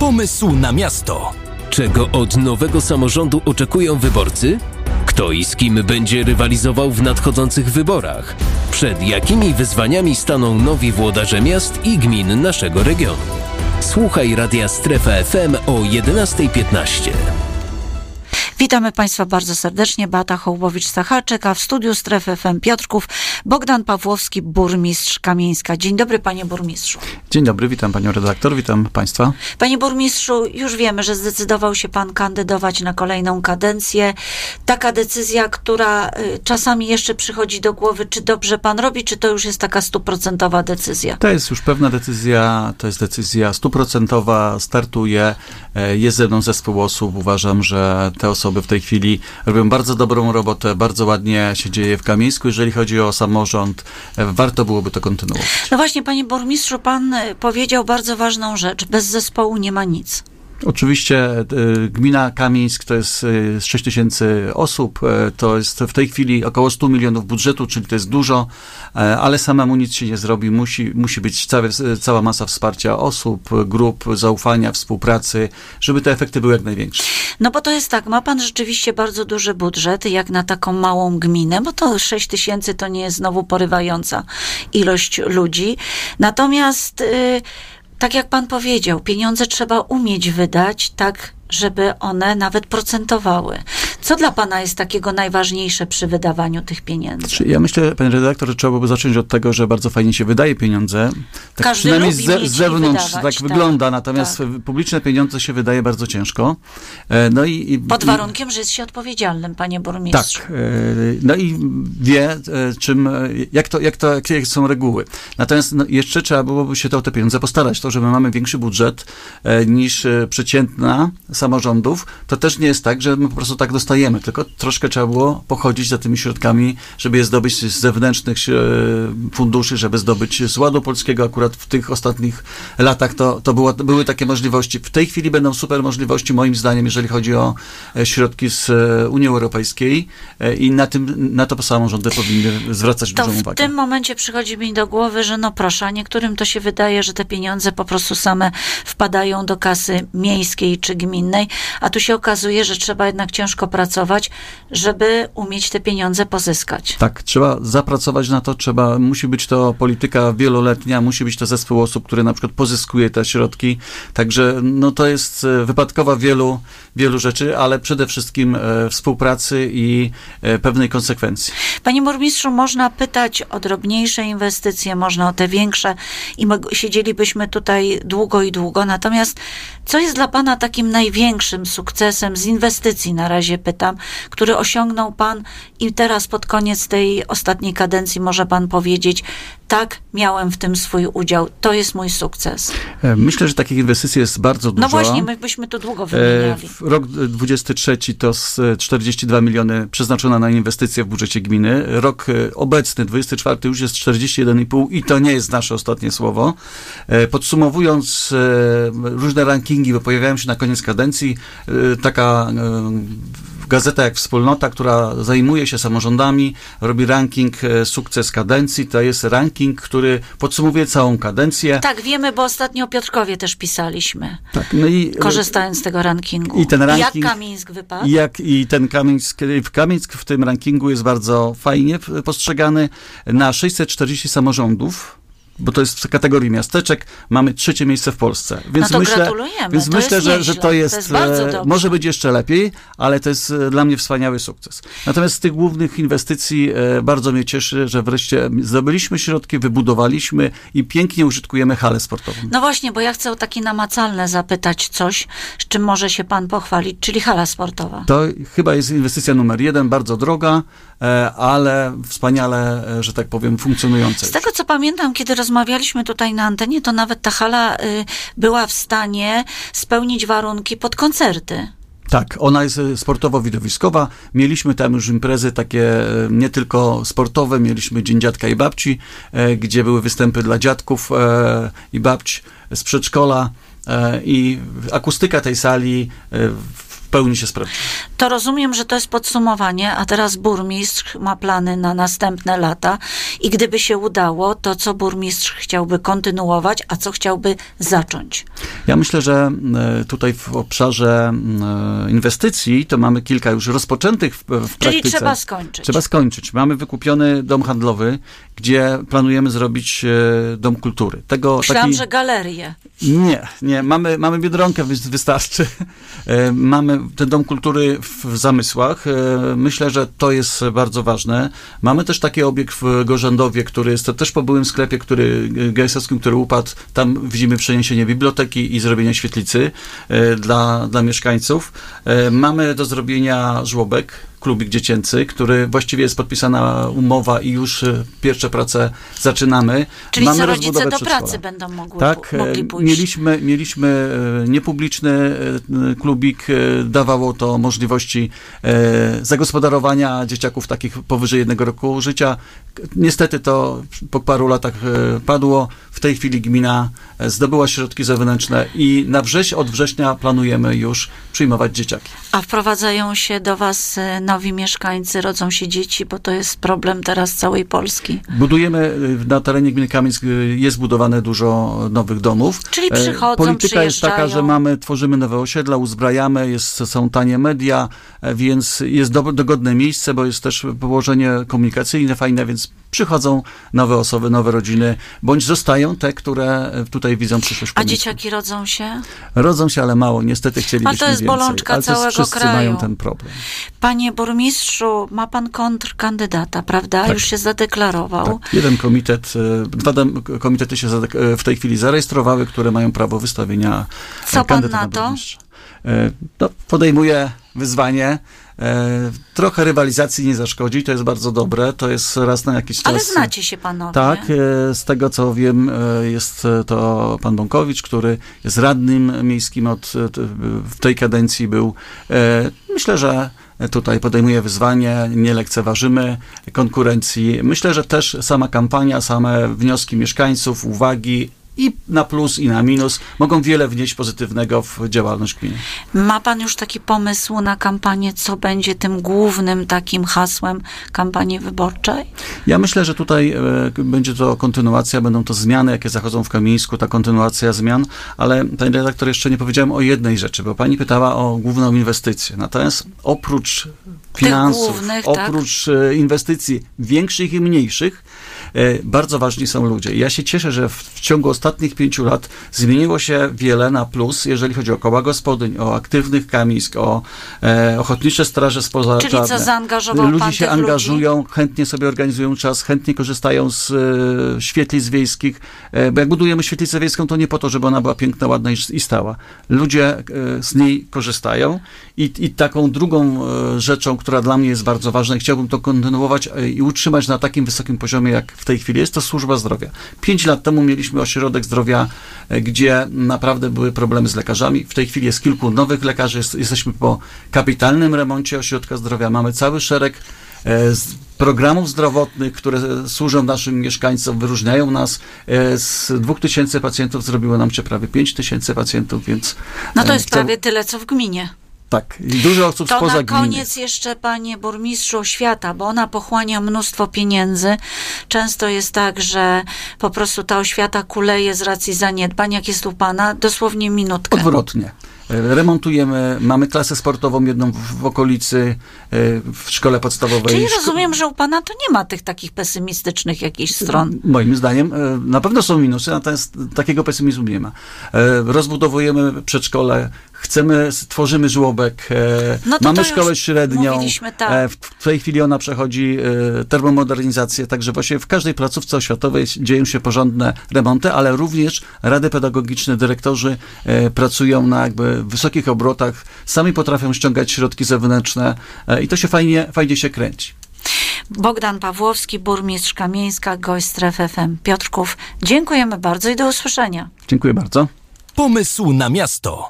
pomysł na miasto. Czego od nowego samorządu oczekują wyborcy? Kto i z kim będzie rywalizował w nadchodzących wyborach? Przed jakimi wyzwaniami staną nowi włodarze miast i gmin naszego regionu? Słuchaj Radia Strefa FM o 11.15. Witamy Państwa bardzo serdecznie. Beata Hołbowicz-Sacharczyk, a w studiu Strefy FM Piotrków Bogdan Pawłowski, burmistrz Kamieńska. Dzień dobry, panie burmistrzu. Dzień dobry, witam panią redaktor, witam państwa. Panie burmistrzu, już wiemy, że zdecydował się pan kandydować na kolejną kadencję. Taka decyzja, która y, czasami jeszcze przychodzi do głowy, czy dobrze pan robi, czy to już jest taka stuprocentowa decyzja? To jest już pewna decyzja, to jest decyzja stuprocentowa, startuje, e, jest ze mną zespół osób. Uważam, że te osoby w tej chwili robią bardzo dobrą robotę, bardzo ładnie się dzieje w Kamieńsku. Jeżeli chodzi o samorząd, e, warto byłoby to kontynuować. No właśnie, panie burmistrzu, pan y, powiedział bardzo ważną rzecz. Bez zespołu nie ma nic. Oczywiście y, gmina Kamieńsk to jest y, 6 tysięcy osób, y, to jest w tej chwili około 100 milionów budżetu, czyli to jest dużo, e, ale samemu nic się nie zrobi. Musi, musi być całe, cała masa wsparcia osób, grup, zaufania, współpracy, żeby te efekty były jak największe. No bo to jest tak, ma pan rzeczywiście bardzo duży budżet, jak na taką małą gminę, bo to 6 tysięcy to nie jest znowu porywająca ilość ludzi. Natomiast, y, tak jak pan powiedział, pieniądze trzeba umieć wydać tak, żeby one nawet procentowały. Co dla pana jest takiego najważniejsze przy wydawaniu tych pieniędzy? Czy Ja myślę, panie redaktor, że trzeba byłoby zacząć od tego, że bardzo fajnie się wydaje pieniądze. Tak Każdy przynajmniej lubi z, z i zewnątrz wydawać, tak, tak, wygląda, natomiast tak. publiczne pieniądze się wydaje bardzo ciężko. E, No i, i, Pod i- warunkiem, że jest się odpowiedzialnym, panie burmistrzu. Tak, e, no i wie, e, czym, jak to, jak to, jakie są reguły. Natomiast no, jeszcze trzeba byłoby się to o te pieniądze postarać. To, że my mamy większy budżet niż przeciętna samorządów, to też nie jest tak, że my po prostu tak dostajemy, tylko troszkę trzeba było pochodzić za tymi środkami, żeby je zdobyć z zewnętrznych e, funduszy, żeby zdobyć z Ładu Polskiego. Akurat w tych ostatnich latach to, to było, były takie możliwości. W tej chwili będą super możliwości, moim zdaniem, jeżeli chodzi o e, środki z e, Unii Europejskiej i na, tym, na to samorządy powinny zwracać To dużą w uwagę. tym momencie przychodzi mi do głowy, że no proszę, a niektórym to się wydaje, że te pieniądze po prostu same wpadają do kasy miejskiej czy gminnej, a tu się okazuje, że trzeba jednak ciężko pracować, żeby umieć te pieniądze pozyskać. Tak, trzeba zapracować na to, trzeba, musi być to polityka wieloletnia, musi być to zespół osób, który na przykład pozyskuje te środki, także no to jest e, wypadkowa wielu, wielu rzeczy, ale przede wszystkim e, współpracy i e, pewnej konsekwencji. Panie burmistrzu, można pytać o drobniejsze inwestycje, można o te większe i siedzielibyśmy tutaj długo i długo. Natomiast co jest dla Pana takim największym sukcesem z inwestycji, na razie pytam, który osiągnął Pan i teraz pod koniec tej ostatniej kadencji może Pan powiedzieć, tak, miałem w tym swój udział, to jest mój sukces. E, Myślę, że takich inwestycji jest bardzo dużo. No właśnie, my byśmy tu długo E, wymieniali. w Rok 23 to z 42 miliony przeznaczone na inwestycje w budżecie gminy. Rok e, obecny, 24 już jest 41,5 i to nie jest nasze ostatnie słowo. E, Podsumowując e, różne rankingi, bo pojawiają się na koniec kadencji, e, taka e, gazeta jak Wspólnota, która zajmuje się samorządami, robi ranking e, sukces kadencji. To jest ranking, który podsumowuje całą kadencję. Tak, wiemy, bo ostatnio o Piotrkowie też pisaliśmy, Tak, no i, e, korzystając z tego rankingu. I ten ranking- Jak Kamińsk wypadł? Jak i ten Kamieńsk, w Kamieńsk w tym rankingu jest bardzo fajnie postrzegany. Na 640 samorządów, bo to jest w kategorii miasteczek, mamy trzecie miejsce w Polsce. Więc No to myślę, Więc to myślę, jest że, że to to jest, jest bardzo e, może być jeszcze lepiej, ale to jest e, dla mnie wspaniały sukces. Natomiast z tych głównych inwestycji e, bardzo mnie cieszy, że wreszcie zdobyliśmy środki, wybudowaliśmy i pięknie użytkujemy halę sportową. No właśnie, bo ja chcę o takie namacalne zapytać coś, z czym może się pan pochwalić, czyli hala sportowa. To chyba jest inwestycja numer jeden, bardzo droga, ale wspaniale, że tak powiem, funkcjonująca. Z tego co pamiętam, kiedy rozmawialiśmy tutaj na antenie, to nawet ta hala y, była w stanie spełnić warunki pod koncerty. Tak, ona jest e, sportowo-widowiskowa. Mieliśmy tam już imprezy takie e, nie tylko sportowe, mieliśmy Dzień Dziadka i Babci, gdzie były występy dla dziadków i babć z przedszkola i akustyka tej sali w pełni się sprawdziła. To rozumiem, że to jest podsumowanie, a teraz burmistrz ma plany na następne lata i gdyby się udało, to co burmistrz chciałby kontynuować, a co chciałby zacząć? Ja myślę, że e, tutaj w obszarze e, inwestycji to mamy kilka już rozpoczętych w, w Czyli praktyce. trzeba skończyć. Trzeba skończyć. Mamy wykupiony dom handlowy, gdzie planujemy zrobić e, dom kultury. Tego Myślałam, taki... że galerię. Nie, nie. Mamy, mamy Biedronkę, wy- wystarczy. Mamy ten Dom Kultury w zamysłach. E, Myślę, że to jest bardzo ważne. Mamy też taki obiekt w Gorzędowie, który jest też po byłym sklepie, który GSS-owskim, który upadł. Tam widzimy przeniesienie biblioteki i zrobienie świetlicy e, dla, dla mieszkańców. E, Mamy do zrobienia żłobek, klubik dziecięcy, który właściwie jest podpisana umowa i już e, pierwsze prace zaczynamy. Czyli Mamy co rodzice do przedszkola. pracy będą mogły, Tak, mogli e, pójść. mieliśmy, mieliśmy e, niepubliczny klubik, dawało to możliwości zagospodarowania dzieciaków takich powyżej jednego roku życia. Niestety to po paru latach padło. W tej chwili gmina zdobyła środki zewnętrzne i na wrześń, od września planujemy już przyjmować dzieciaki. A wprowadzają się do was e, nowi mieszkańcy, rodzą się dzieci, bo to jest problem teraz całej Polski. Budujemy y, na terenie gminy Kamieńsk, y, jest budowane dużo nowych domów. Czyli E, przychodzą, Polityka jest taka, że mamy, tworzymy nowe osiedla, uzbrajamy, jest, są tanie media, e, więc jest do, dogodne miejsce, bo jest też położenie komunikacyjne fajne, więc przychodzą nowe osoby, nowe rodziny, bądź zostają te, które e, tutaj widzą przyszłość A dzieciaki rodzą się? Rodzą się, ale mało, niestety chcielibyśmy jest więcej. bolączka ale to całego wszyscy kraju. mają ten problem. Panie burmistrzu, ma pan kontrkandydata, prawda? Tak. Już się zadeklarował. Tak, jeden komitet, e, dwa komitety się e, w tej chwili zarejestrowały, które mają prawo wystawienia e, Co pan na to? E, No, podejmuję wyzwanie. E, Trochę rywalizacji nie zaszkodzi, to jest bardzo dobre, to jest raz na jakiś czas. Ale znacie się panowie. Tak, e, z tego co wiem, e, jest to pan Bąkowicz, który jest radnym miejskim od, w tej kadencji był. Myślę, że tutaj podejmuje wyzwanie, nie lekceważymy konkurencji. Myślę, że też sama kampania, same wnioski mieszkańców, uwagi i na plus, i na minus mogą wiele wnieść pozytywnego w działalność gminy. Ma pan już taki pomysł na kampanię, co będzie tym głównym takim hasłem kampanii wyborczej? Ja myślę, że tutaj e, będzie to kontynuacja, będą to zmiany, jakie zachodzą w Kamińsku, ta kontynuacja zmian, ale pani redaktor, jeszcze nie powiedziałem o jednej rzeczy, bo pani pytała o główną inwestycję. Natomiast oprócz finansów, głównych, tak? oprócz e, inwestycji większych i mniejszych, bardzo ważni są ludzie. Ja się cieszę, że w, w ciągu ostatnich pięciu lat zmieniło się wiele na plus, jeżeli chodzi o koła gospodyń, o aktywnych Kamińsk, o e, ochotnicze straże spoza Czyli co, zaangażował Ludzie się tych ludzi? angażują, chętnie sobie organizują czas, chętnie korzystają z e, świetlic wiejskich, e, bo jak budujemy świetlicę wiejską, to nie po to, żeby ona była piękna, ładna i, i stała. Ludzie e, z niej korzystają i, i taką drugą e, rzeczą, która dla mnie jest bardzo ważna i chciałbym to kontynuować e, i utrzymać na takim wysokim poziomie, jak w tej chwili jest, to służba zdrowia. Pięć lat temu mieliśmy ośrodek zdrowia, e, gdzie naprawdę były problemy z lekarzami. W tej chwili jest kilku nowych lekarzy, jest, jesteśmy po kapitalnym remoncie ośrodka zdrowia, mamy cały szereg e, programów zdrowotnych, które służą naszym mieszkańcom, wyróżniają nas. E, Z 2000 pacjentów zrobiło nam się prawie 5000 pacjentów, więc... No to jest prawie tyle, co w gminie. Tak, i dużo osób To spoza na gminy. koniec jeszcze, panie burmistrzu, oświata, bo ona pochłania mnóstwo pieniędzy. Często jest tak, że po prostu ta oświata kuleje z racji zaniedbań. Jak jest u pana? Dosłownie minutkę. Odwrotnie. E, Remontujemy, mamy klasę sportową jedną w, okolicy, e, w szkole podstawowej. Czyli rozumiem, że u pana to nie ma tych takich pesymistycznych jakichś stron. Moim zdaniem e, na pewno są minusy, natomiast takiego pesymizmu nie ma. Rozbudowujemy przedszkole, chcemy, tworzymy żłobek, e, No mamy szkołę średnią. tak. E, W w tej chwili ona przechodzi e, termomodernizację, także właśnie w każdej placówce oświatowej dzieją się porządne remonty, ale również rady pedagogiczne, dyrektorzy e, pracują na jakby wysokich obrotach, sami potrafią ściągać środki zewnętrzne e, i to się fajnie, fajnie się kręci. Bogdan Pawłowski, burmistrz Kamieńska, gość Stref FM Piotrków. Dziękujemy bardzo i do usłyszenia. Dziękuję bardzo. Pomysł na miasto.